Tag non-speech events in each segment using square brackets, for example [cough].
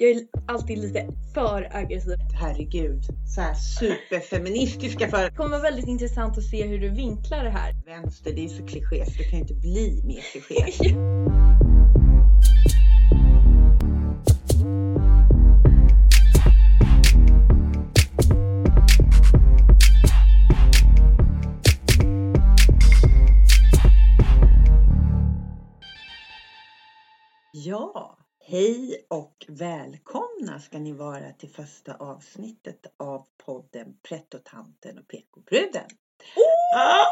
Jag är alltid lite för aggressiv. Herregud, så här superfeministiska för Det kommer vara väldigt intressant att se hur du vinklar det här. vänster. Det är så kliché så det kan ju inte bli mer kliché. [laughs] hej och välkomna ska ni vara till första avsnittet av podden Prettotanten och PK-bruden. Ah!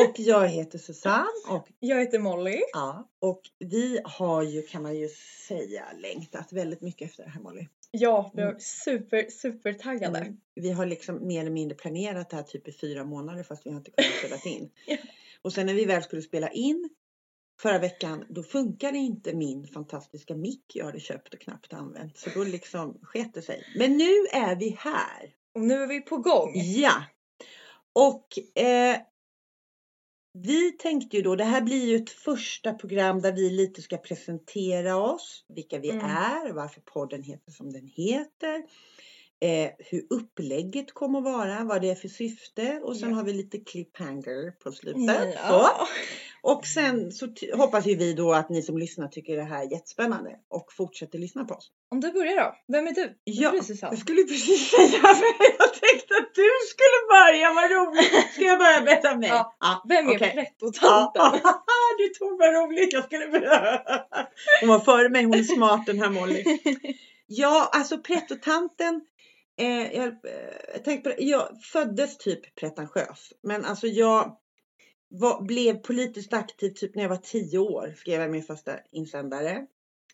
Och jag heter Susanne och, Jag heter Molly. ja, och vi har ju kan man ju säga längtat väldigt mycket efter det här Molly. Ja, vi är Mm. super, super taggade. Mm. Vi har liksom mer eller mindre planerat det här typ i fyra månader fast vi har inte kunnat spela in. [laughs] Ja. Och sen när vi väl skulle spela in förra veckan då funkade inte min fantastiska mick jag hade köpt och knappt använt. Så då liksom sket det sig. Men nu är vi här. Och nu är vi på gång. Ja. Och eh, vi tänkte ju då, det här blir ju ett första program där vi lite ska presentera oss, vilka vi Mm. är, varför podden heter som den heter, eh, hur upplägget kommer att vara, vad det är för syfte och sen Ja. har vi lite cliffhanger på slutet. Så. Ja. Och sen så hoppas ju vi då att ni som lyssnar tycker det här är jättespännande och fortsätter lyssna på oss. Om du börjar då. Vem är du? Ja, är Susanne. Jag skulle precis [laughs] säga. Jag tänkte att du skulle börja, vad roligt. Ska jag börja berätta mig? Ja. Vem är okej. prettotanten? Ja, [laughs] du tog vad roligt jag skulle börja. Hon var före mig, hon är smart den här Molly. Ja, alltså prettotanten. Eh, jag, eh, på det. Jag föddes typ pretentiös. Men alltså jag var, blev politiskt aktiv typ när jag var tio år. Skrev jag min första insändare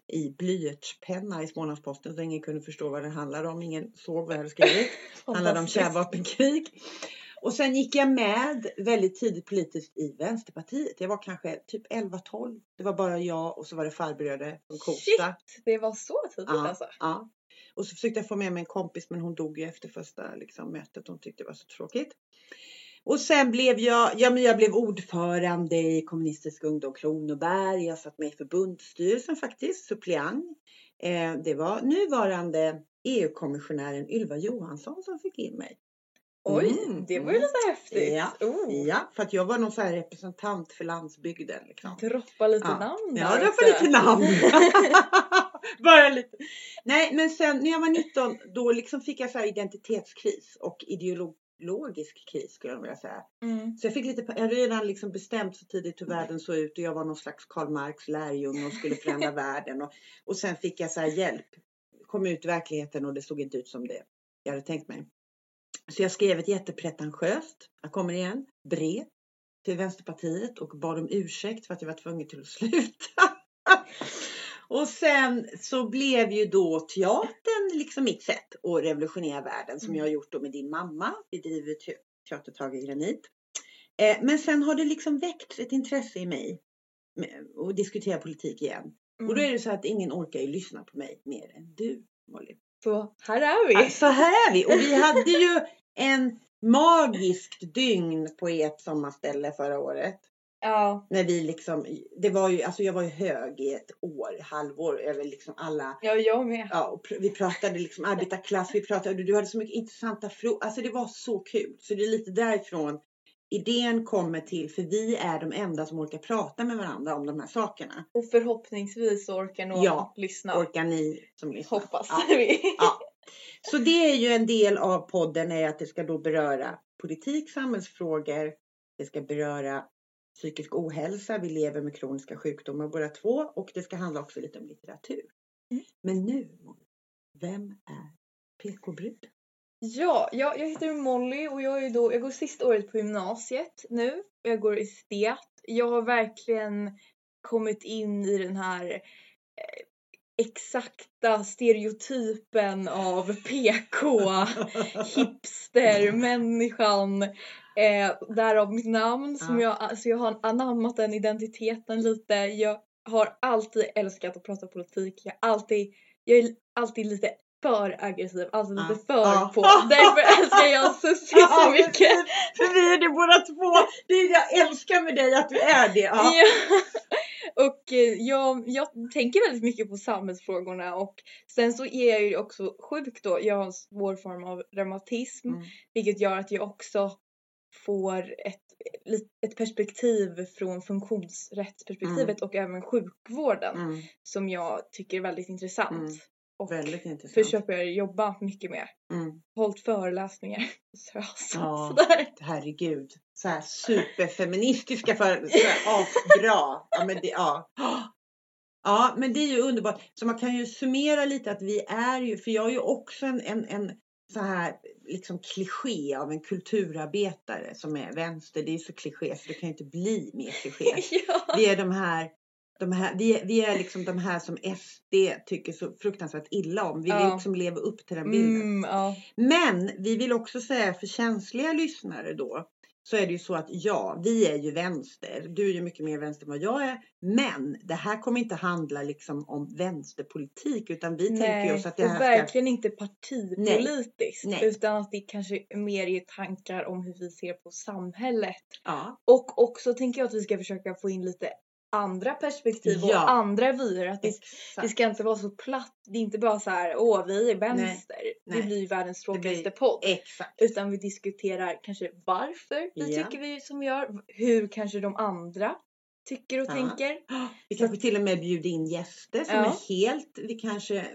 i blyertspenna i Smålandsposten så ingen kunde förstå vad det handlade om. Ingen såg vad jag hade skrivit. [laughs] Handlade om kärnvapenkrig. Och sen gick jag med väldigt tidigt politiskt i Vänsterpartiet. Jag var kanske typ 11-12. Det var bara jag och så var det farbröder från Kosta. Shit, det var så tidigt Ja, alltså. ja. Och så försökte jag få med mig en kompis men hon dog ju efter första liksom, mötet. Hon tyckte det var så tråkigt. Och sen blev jag, ja men jag blev ordförande i Kommunistisk ungdom Kronoberg. Jag satt med i förbundsstyrelsen faktiskt, suppleant. Eh, det var nuvarande EU-kommissionären Ylva Johansson som fick in mig. Oj, Mm, det var ju mm. lite häftigt. Ja, Oh. Ja, för att jag var någon så representant för landsbygden. Liksom. Droppa lite Ja. namn Ja, var lite namn. [laughs] Bara lite. Nej, men sen när jag var 19 då liksom fick jag så identitetskris och ideologisk kris skulle jag vilja säga. Mm. Så jag fick lite, jag hade redan liksom bestämt så tidigt hur världen såg ut och jag var någon slags Karl Marx lärjunge och skulle förändra [laughs] världen. Och, och sen fick jag så här hjälp. Kom ut i verkligheten och det såg inte ut som det jag hade tänkt mig. Så jag skrev ett jättepretentiöst, jag kommer igen, brev till Vänsterpartiet och bad om ursäkt för att jag var tvungen till att sluta. Och sen så blev ju då teatern liksom mitt sätt att revolutionera världen som Mm. jag har gjort då med din mamma. Vi driver te- Teatertag i granit. Eh, men sen har det liksom väckts ett intresse i mig att diskutera politik igen. Och då är det så att ingen orkar ju lyssna på mig mer än du Molly. Så här är vi. Så här är vi. Och vi hade ju en magiskt dygn på ert sommarställe förra året. Ja, När vi liksom, det var ju, alltså jag var ju hög i ett år, halvår över liksom alla, ja jag med. ja och vi pratade liksom arbetarklass, vi pratade, du hade så mycket intressanta frågor, alltså det var så kul. Så det är lite därifrån idén kommer till, för vi är de enda som orkar prata med varandra om de här sakerna. Och förhoppningsvis orkar någon Ja, lyssna. Orkar ni som lyssnar? Hoppas Ja. [laughs] vi. Ja. Så det är ju en del av podden är att det ska då beröra politik, samhällsfrågor. Det ska beröra psykisk ohälsa. Vi lever med kroniska sjukdomar båda två och det ska handla också lite om litteratur. Mm. Men nu, vem är PK-brud? Ja, jag, jag heter Molly och jag, är då, jag går sista året på gymnasiet nu. Jag går estet. Jag har verkligen kommit in i den här eh, exakta stereotypen av PK, [laughs] hipster, människan. Eh, därav mitt namn som Ja. jag, alltså jag har anammat den identiteten lite. Jag har alltid älskat att prata politik. Jag, alltid, jag är alltid lite för aggressiv, alltså lite Ja. för Ja. på. Därför älskar jag [laughs] Susie så Ja, men mycket. För vi är det båda två. Det är, jag älskar med dig att du är det. Ja. Ja. [laughs] Och eh, jag, jag tänker väldigt mycket på samhällsfrågorna och sen så är jag ju också sjuk då. Jag har en svår form av reumatism Mm. vilket gör att jag också får ett, ett perspektiv från funktionsrättsperspektivet och även sjukvården Mm. som jag tycker är väldigt intressant. Mm. Och Väldigt intressant. försöker jobba mycket med. Mm. Hållit föreläsningar. [laughs] Så, så, Ja. sådär. Herregud. Så här superfeministiska för... Så här, ja, bra. Ja, men det, ja. ja, men det är ju underbart. Så man kan ju summera lite att vi är ju, för jag är ju också en, en, en så här liksom kliché av en kulturarbetare som är vänster. Det är så kliché så det kan ju inte bli mer kliché. [laughs] ja. Vi är de här, de här vi, är, vi är liksom de här som SD tycker så fruktansvärt illa om. Vi vill Ja. liksom leva upp till den bilden. Mm, ja. Men vi vill också säga för känsliga lyssnare då så är det ju så att ja, vi är ju vänster. Du är ju mycket mer vänster än vad jag är. Men det här kommer inte handla liksom om vänsterpolitik utan vi tänker Nej, oss att det och här ska... verkligen inte partipolitiskt Nej. utan att det kanske mer är tankar om hur vi ser på samhället. Ja, Och också tänker jag att vi ska försöka få in lite andra perspektiv Ja. och andra vyer. Att det, det ska inte vara så platt. Det är inte bara så här, åh vi är vänster. Det Nej. blir ju världens tråkigaste podd. Exakt. Utan vi diskuterar kanske varför vi Ja. tycker vi som vi gör. Hur kanske de andra tycker och Ja. tänker. [gasps] Vi kanske till och med bjuder in gäster som är helt, vi kanske,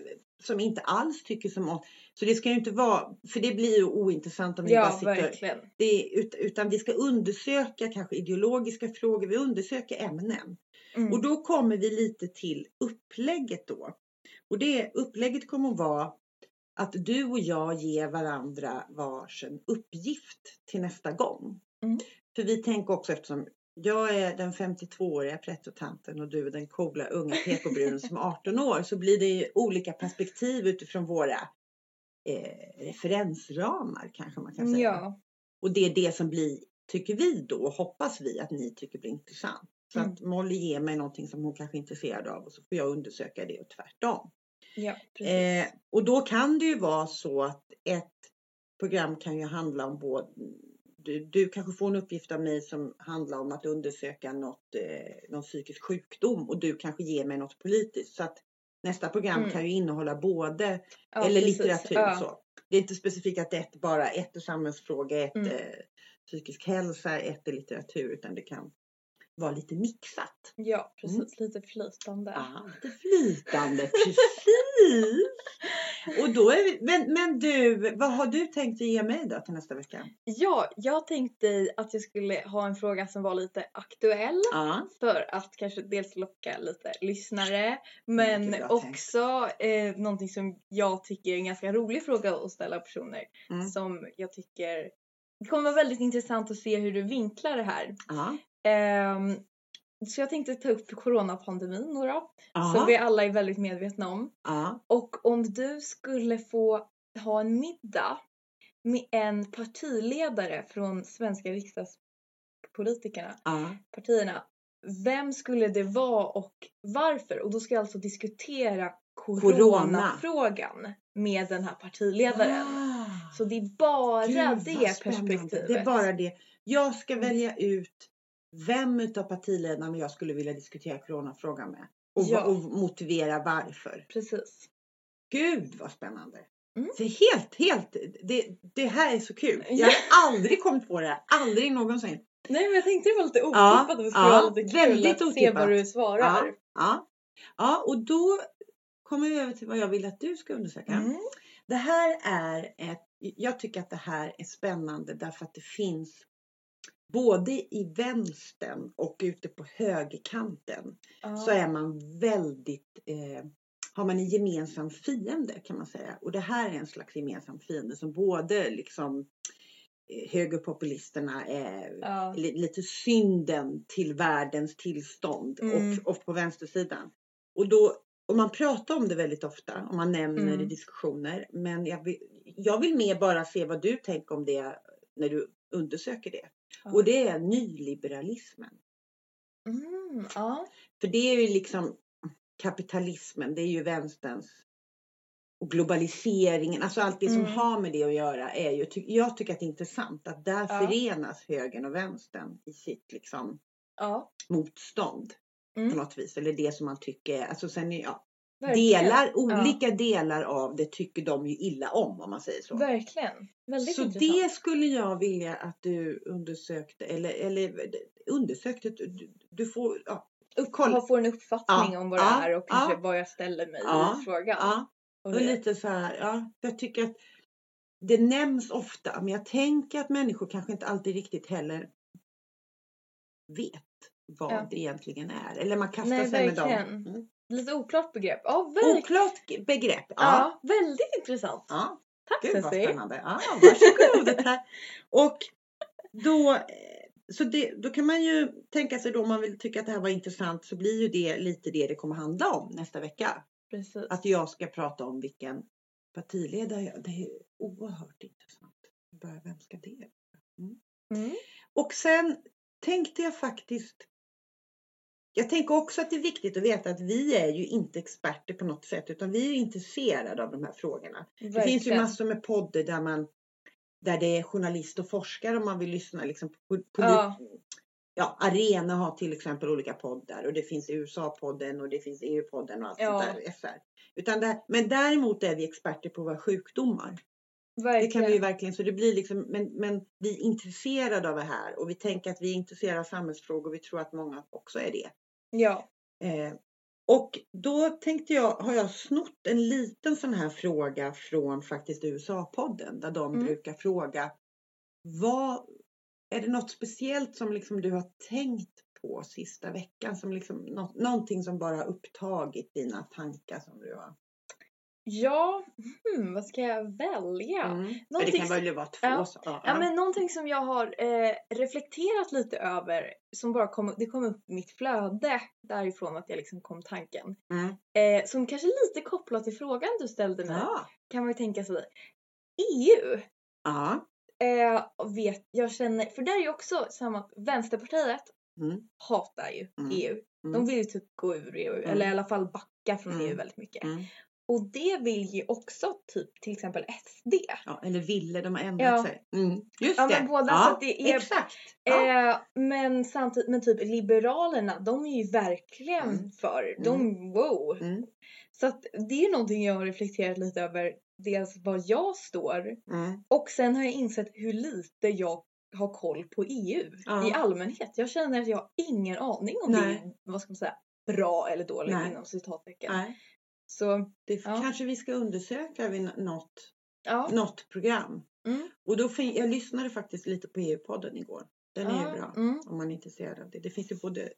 som inte alls tycker som oss. Så det ska ju inte vara, för det blir ju ointressant om vi bara Ja, sitter verkligen. det, ut- utan vi ska undersöka kanske ideologiska frågor, vi undersöker ämnen. Mm. Och då kommer vi lite till upplägget då. Och det upplägget kommer att vara att du och jag ger varandra varsin uppgift till nästa gång. Mm. För vi tänker också eftersom jag är den 52-åriga prettotanten och du är den coola unga PK-bruden som är 18 år så blir det ju olika perspektiv utifrån våra eh, referensramar kanske man kan säga. Ja. Och det är det som blir, tycker vi då, hoppas vi att ni tycker blir intressant. Så Mm. att Molly ger mig någonting som hon kanske är intresserad av och så får jag undersöka det och tvärtom. Ja, precis. Eh, och då kan det ju vara så att ett program kan ju handla om både du, du kanske får en uppgift av mig som handlar om att undersöka något, eh, någon psykisk sjukdom och du kanske ger mig något politiskt. Så att nästa program Mm. kan ju innehålla både Ja, eller precis. litteratur. Ja. Så. Det är inte specifikt att ett bara ett är samhällsfråga, ett Mm. eh, psykisk hälsa, ett är litteratur utan det kan vara lite mixat. Ja, precis. Lite flytande. Ja, lite flytande, precis. Och då vi, men, men du, vad har du tänkt att ge mig då till nästa vecka? Ja, jag tänkte att jag skulle ha en fråga som var lite aktuell. Ja, För att kanske dels locka lite lyssnare men också eh, någonting som jag tycker är en ganska rolig fråga att ställa personer. Mm. Som jag tycker det kommer vara väldigt intressant att se hur du vinklar det här. ja, Ehm, så jag tänkte ta upp coronapandemin då, då som vi alla är väldigt medvetna om. ja, Och om du skulle få ha en middag med en partiledare från svenska riksdagspolitikerna, ja. partierna. Vem skulle det vara och varför? Och då ska jag alltså diskutera Corona. coronafrågan med den här partiledaren. Ah, Så det är bara gud, det perspektivet. Det är bara det. Jag ska Mm. välja ut vem utav partiledarna jag skulle vilja diskutera coronafrågan med. Och, Ja. och motivera varför. Precis. Gud vad spännande. Mm. Så helt, helt, det, det här är så kul. Jag har [laughs] aldrig kommit på det här, aldrig någonsin. Nej men jag tänkte det var lite Ja, otippat och det skulle ja, vara lite kul väldigt att se otippat. vad du svarar. Ja, ja, och då kommer vi över till vad jag vill att du ska undersöka. Mm. Det här är ett, jag tycker att det här är spännande därför att det finns både i vänstern och ute på högerkanten Ja. så är man väldigt, eh, har man en gemensam fiende kan man säga. Och det här är en slags gemensam fiende som både liksom eh, högerpopulisterna är Ja. li- lite synden till världens tillstånd Mm. och, och på vänstersidan. Och då, och man pratar om det väldigt ofta och man nämner Mm. det i diskussioner. Men jag vill, jag vill mer bara se vad du tänker om det när du undersöker det. Ja. Och det är nyliberalismen. Mm, ja. För det är ju liksom kapitalismen, det är ju vänsterns och globaliseringen, alltså allt det som Mm. har med det att göra är ju, jag tycker att det är intressant att där Ja. förenas högern och vänstern i sitt liksom Ja. motstånd Mm. på något vis. Eller det som man tycker, alltså sen är, ja, Verkligen. delar, olika delar av det tycker de ju illa om om man säger så. Verkligen. Väldigt Så intressant. det skulle jag vilja att du undersökte eller, eller undersökte, du, du får, ja, kolla. får en uppfattning Ja, om vad ja, det är och kanske ja. vad jag ställer mig Ja, i frågan. ja, Och och lite så här, ja, jag tycker att det nämns ofta men jag tänker att människor kanske inte alltid riktigt heller vet vad Ja. det egentligen är. Eller man kastar Nej, sig med dem. verkligen. Mm. Lite oklart begrepp. Ja. Oklart begrepp. Ja. Ja. väldigt intressant. ja. Tack Gud vad Ceci. spännande. Ja, varsågod. [laughs] här. Och då, eh, så det, då kan man ju tänka sig då om man vill tycka att det här var intressant så blir ju det lite det det kommer handla om nästa vecka. Precis. Att jag ska prata om vilken partiledare jag Det är oerhört intressant. Bara, vem ska det vara? Mm. Och sen tänkte jag faktiskt jag tänker också att det är viktigt att veta att vi är ju inte experter på något sätt utan vi är intresserade av de här frågorna. Det finns ju Verkligen. massor med poddar där man där det är journalist och forskare om man vill lyssna liksom på, på Ja. ja, Arena har till exempel olika poddar och det finns USA-podden och det finns EU-podden och allt Ja. sånt där. SR. Utan det, men däremot är vi experter på våra sjukdomar. Det Verkligen. kan vi ju verkligen, så det blir liksom, men, men vi är intresserade av det här och vi tänker att vi är intresserade av samhällsfrågor och vi tror att många också är det. Ja. Eh, och då tänkte jag, har jag snott en liten sån här fråga från faktiskt USA-podden där de Mm. brukar fråga vad, är det något speciellt som liksom du har tänkt på sista veckan? Som liksom, nå, någonting som bara har upptagit dina tankar som du har? Ja, hmm, vad ska jag välja? Mm. Det kan väl vara två Ja. saker? Ja, Ja, men någonting som jag har eh, reflekterat lite över som bara kom, det kom upp i mitt flöde därifrån att jag liksom kom tanken. Mm. Eh, som kanske lite kopplat till frågan du ställde mig Ja. kan man ju tänka sig. EU Ja. eh, vet, jag känner, för där är ju också samma, Vänsterpartiet Mm. hatar ju Mm. EU. De Mm. vill ju typ gå ur EU Mm. eller i alla fall backa från. EU väldigt mycket. Mm. Och det vill ju också typ till exempel SD. Ja, eller ville, de har ändrat Ja. sig. Mm. Just Ja, det. men båda, ja, så att det är- Exakt. Ja. Eh, men samtidigt, men typ Liberalerna, de är ju verkligen Mm. för. De, wow. Mm. Så att det är någonting jag har reflekterat lite över. Dels var jag står Mm. och sen har jag insett hur lite jag har koll på EU i allmänhet. Jag känner att jag har ingen aning om Nej. det är, vad ska man säga, bra eller dåligt Nej. inom citattecken. Nej, Så det Ja. kanske vi ska undersöka vid nå- något, ja. något program. Mm. Och då jag lyssnade faktiskt lite på EU-podden igår. Den är ja. ju bra Mm. om man är intresserad av det. Det finns ju både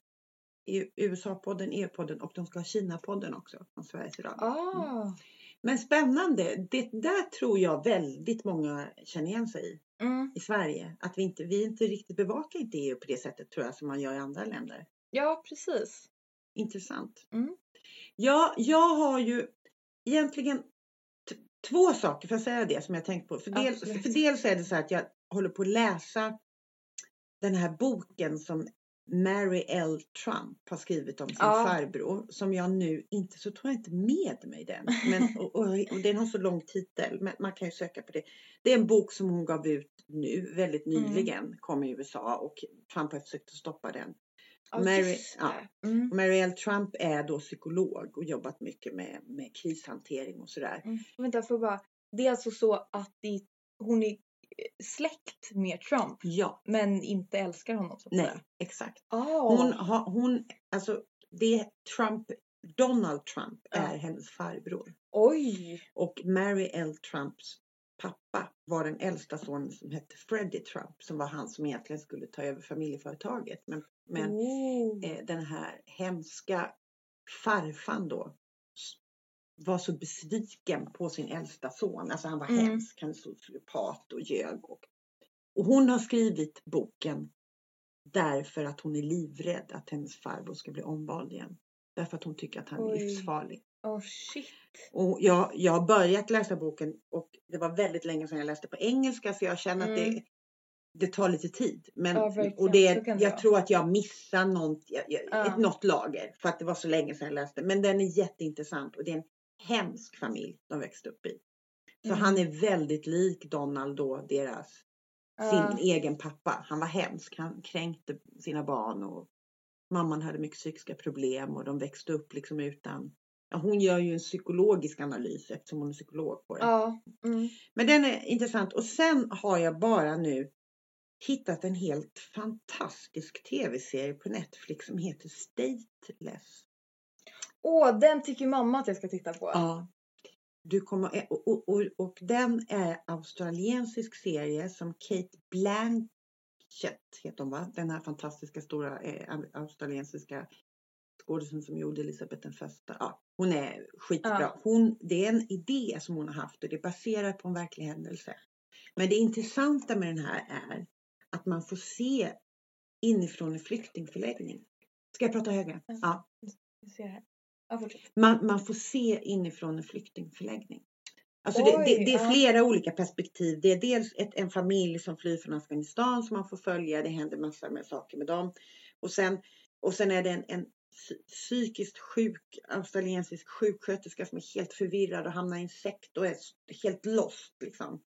EU- USA-podden, EU-podden och de ska ha Kina-podden också från Sveriges Radio. Ah. Men spännande, det där tror jag väldigt många känner igen sig i. Mm. i Sverige. Att vi inte, vi inte riktigt bevakar inte EU på det sättet tror jag som man gör i andra länder. Ja, precis. Intressant. Mm. Ja, jag har ju egentligen två saker, för att säga det, som jag tänkt på. För, del, för dels är det så att jag håller på att läsa den här boken som Mary L. Trump har skrivit om sin Ja. farbror. Som jag nu inte, så tror jag inte med mig den. Men, [laughs] och, och, och den har så lång titel, men man kan ju söka på det. Det är en bok som hon gav ut nu, väldigt Mm. nyligen, kom i USA och Trump har försökt att stoppa den. Ja, Mary- ja. Mm. L. Trump är då psykolog och jobbat mycket med, med krishantering och sådär. Mm. Vänta, får bara. Det är alltså så att det, hon är eh, släkt med Trump Ja, men inte älskar honom så nej, exakt. Ah. Hon har, hon, alltså det Trump, Donald Trump Ja. är hennes farbror. Oj! Och Mary L. Trumps pappa var den äldsta sonen som hette Freddie Trump som var han som egentligen skulle ta över familjeföretaget. Men, men oh. eh, den här hemska farfan då var så besviken på sin äldsta son. Alltså han var Mm. hemsk, han var sociopat och ljög. Och, och hon har skrivit boken därför att hon är livrädd att hennes farbror ska bli omvald igen. Därför att hon tycker att han är Oj. livsfarlig. Oh shit. Och jag, jag har börjat läsa boken och det var väldigt länge sedan jag läste på engelska så jag känner att det, Mm. det tar lite tid. Men, Ja, och det, det jag vara. tror att jag missar något, jag, Ja. ett, något lager för att det var så länge sedan jag läste. Men den är jätteintressant och det är en hemsk familj de växte upp i. Så Mm. han är väldigt lik Donald då, deras, Ja. sin egen pappa. Han var hemsk, han kränkte sina barn och mamman hade mycket psykiska problem och de växte upp liksom utan hon gör ju en psykologisk analys eftersom hon är psykolog på det. Ja. Mm. Men den är intressant och sen har jag bara nu hittat en helt fantastisk tv-serie på Netflix som heter Stateless. Åh, den tycker mamma att jag ska titta på. Ja. Du kommer, eh, och, och, och, och den är australiensisk serie som Kate Blanchett heter hon va? Den här fantastiska stora eh, australiensiska skådisen som gjorde Elisabeth den första. Ja, hon är skitbra. Ja. Hon, det är en idé som hon har haft och det är baserat på en verklig händelse. Men det intressanta med den här är att man får se inifrån en flyktingförläggning. Ska jag prata högre? Ja. Ja. Man, man får se inifrån en flyktingförläggning. Alltså det, Oj, det, det är ja. flera olika perspektiv. Det är dels ett, en familj som flyr från Afghanistan som man får följa. Det händer massor med saker med dem. Och sen, och sen är det en, en psykiskt sjuk australiensisk sjuksköterska som är helt förvirrad och hamnar i en sekt och är helt lost. Liksom.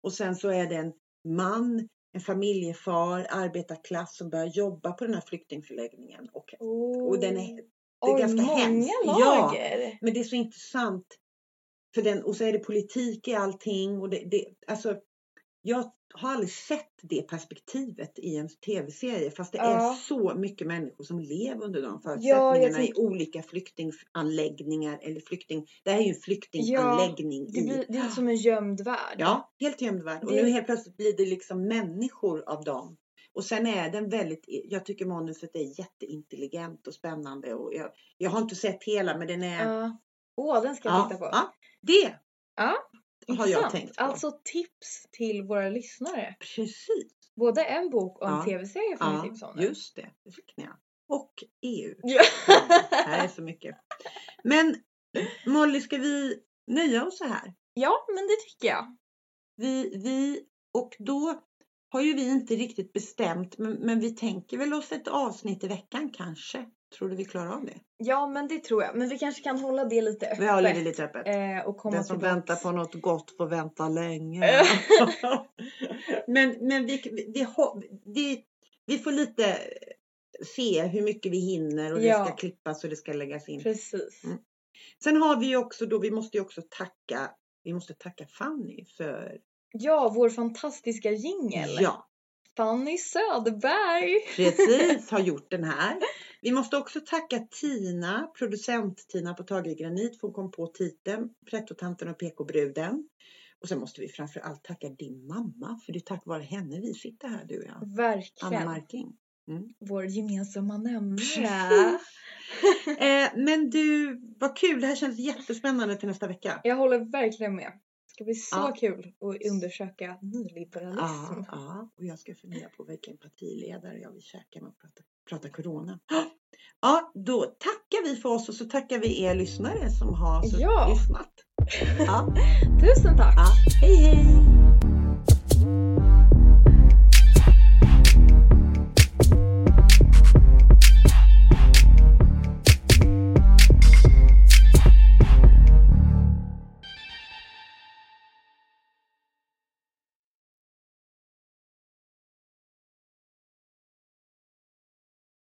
Och sen så är det en man, en familjefar, arbetarklass som börjar jobba på den här flyktingförläggningen. Och, och den är, det är Oj, ganska många hemskt. Ja. lager. men det är så intressant. För den, och så är det politik i allting. Och det, det, alltså, jag har aldrig sett det perspektivet i en tv-serie. Fast det är Ja. så mycket människor som lever under de förutsättningarna jag tänk- i olika flyktinganläggningar. Eller flykting, det här är ju en flyktinganläggning. Det, i, blir, det är som en gömd värld. Ja, helt gömd värld. Och Det- nu helt plötsligt blir det liksom människor av dem. Och sen är den väldigt, jag tycker manuset är jätteintelligent och spännande. Och jag, jag har inte sett hela men den är... Ja. Åh, den ska jag titta på. ja, det Ja, har jag tänkt på. Alltså tips till våra lyssnare. Precis. Både en bok och en Ja. tv-serie får ni tips Ja, om. nu. just det. Det fick ni. ja. Och EU. Ja. Det här är så mycket. Men Molly, ska vi nöja oss så här? ja, men det tycker jag. Vi, vi, och då har ju vi inte riktigt bestämt, men, men vi tänker väl oss ett avsnitt i veckan kanske. Tror du vi klarar av det? Ja, men det tror jag. Men vi kanske kan hålla det lite öppet. Vi håller det lite öppet. Eh, och komma Den som tillbaks. väntar på något gott får vänta länge. Eh. [laughs] men men vi, vi, vi, vi, får lite se hur mycket vi hinner och det Ja. ska klippas och det ska läggas in. Precis. Mm. Sen har vi också då, vi måste ju också tacka, vi måste tacka Fanny för, Ja, vår fantastiska jingel. ja, Fanny Söderberg. [laughs] precis, har gjort den här. Vi måste också tacka Tina, producent Tina på Tage Granit, för hon kom på titeln Prettotanten och PK-bruden. Och sen måste vi framför allt tacka din mamma, för det är tack vare henne vi sitter här du och jag. Anna Verkligen. Marking. Vår gemensamma nämnare. [laughs] Eh, men du, vad kul, det här känns jättespännande till nästa vecka. Jag håller verkligen med. Det ska bli så Ja. kul att undersöka nyliberalism. Ja, ja, och jag ska fundera på vilken partiledare jag vill käka med och prata, prata corona. Ja, [gasps] då tackar vi för oss och så tackar vi er lyssnare som har Ja. lyssnat. [laughs] Ja, Tusen tack! ja, hej hej!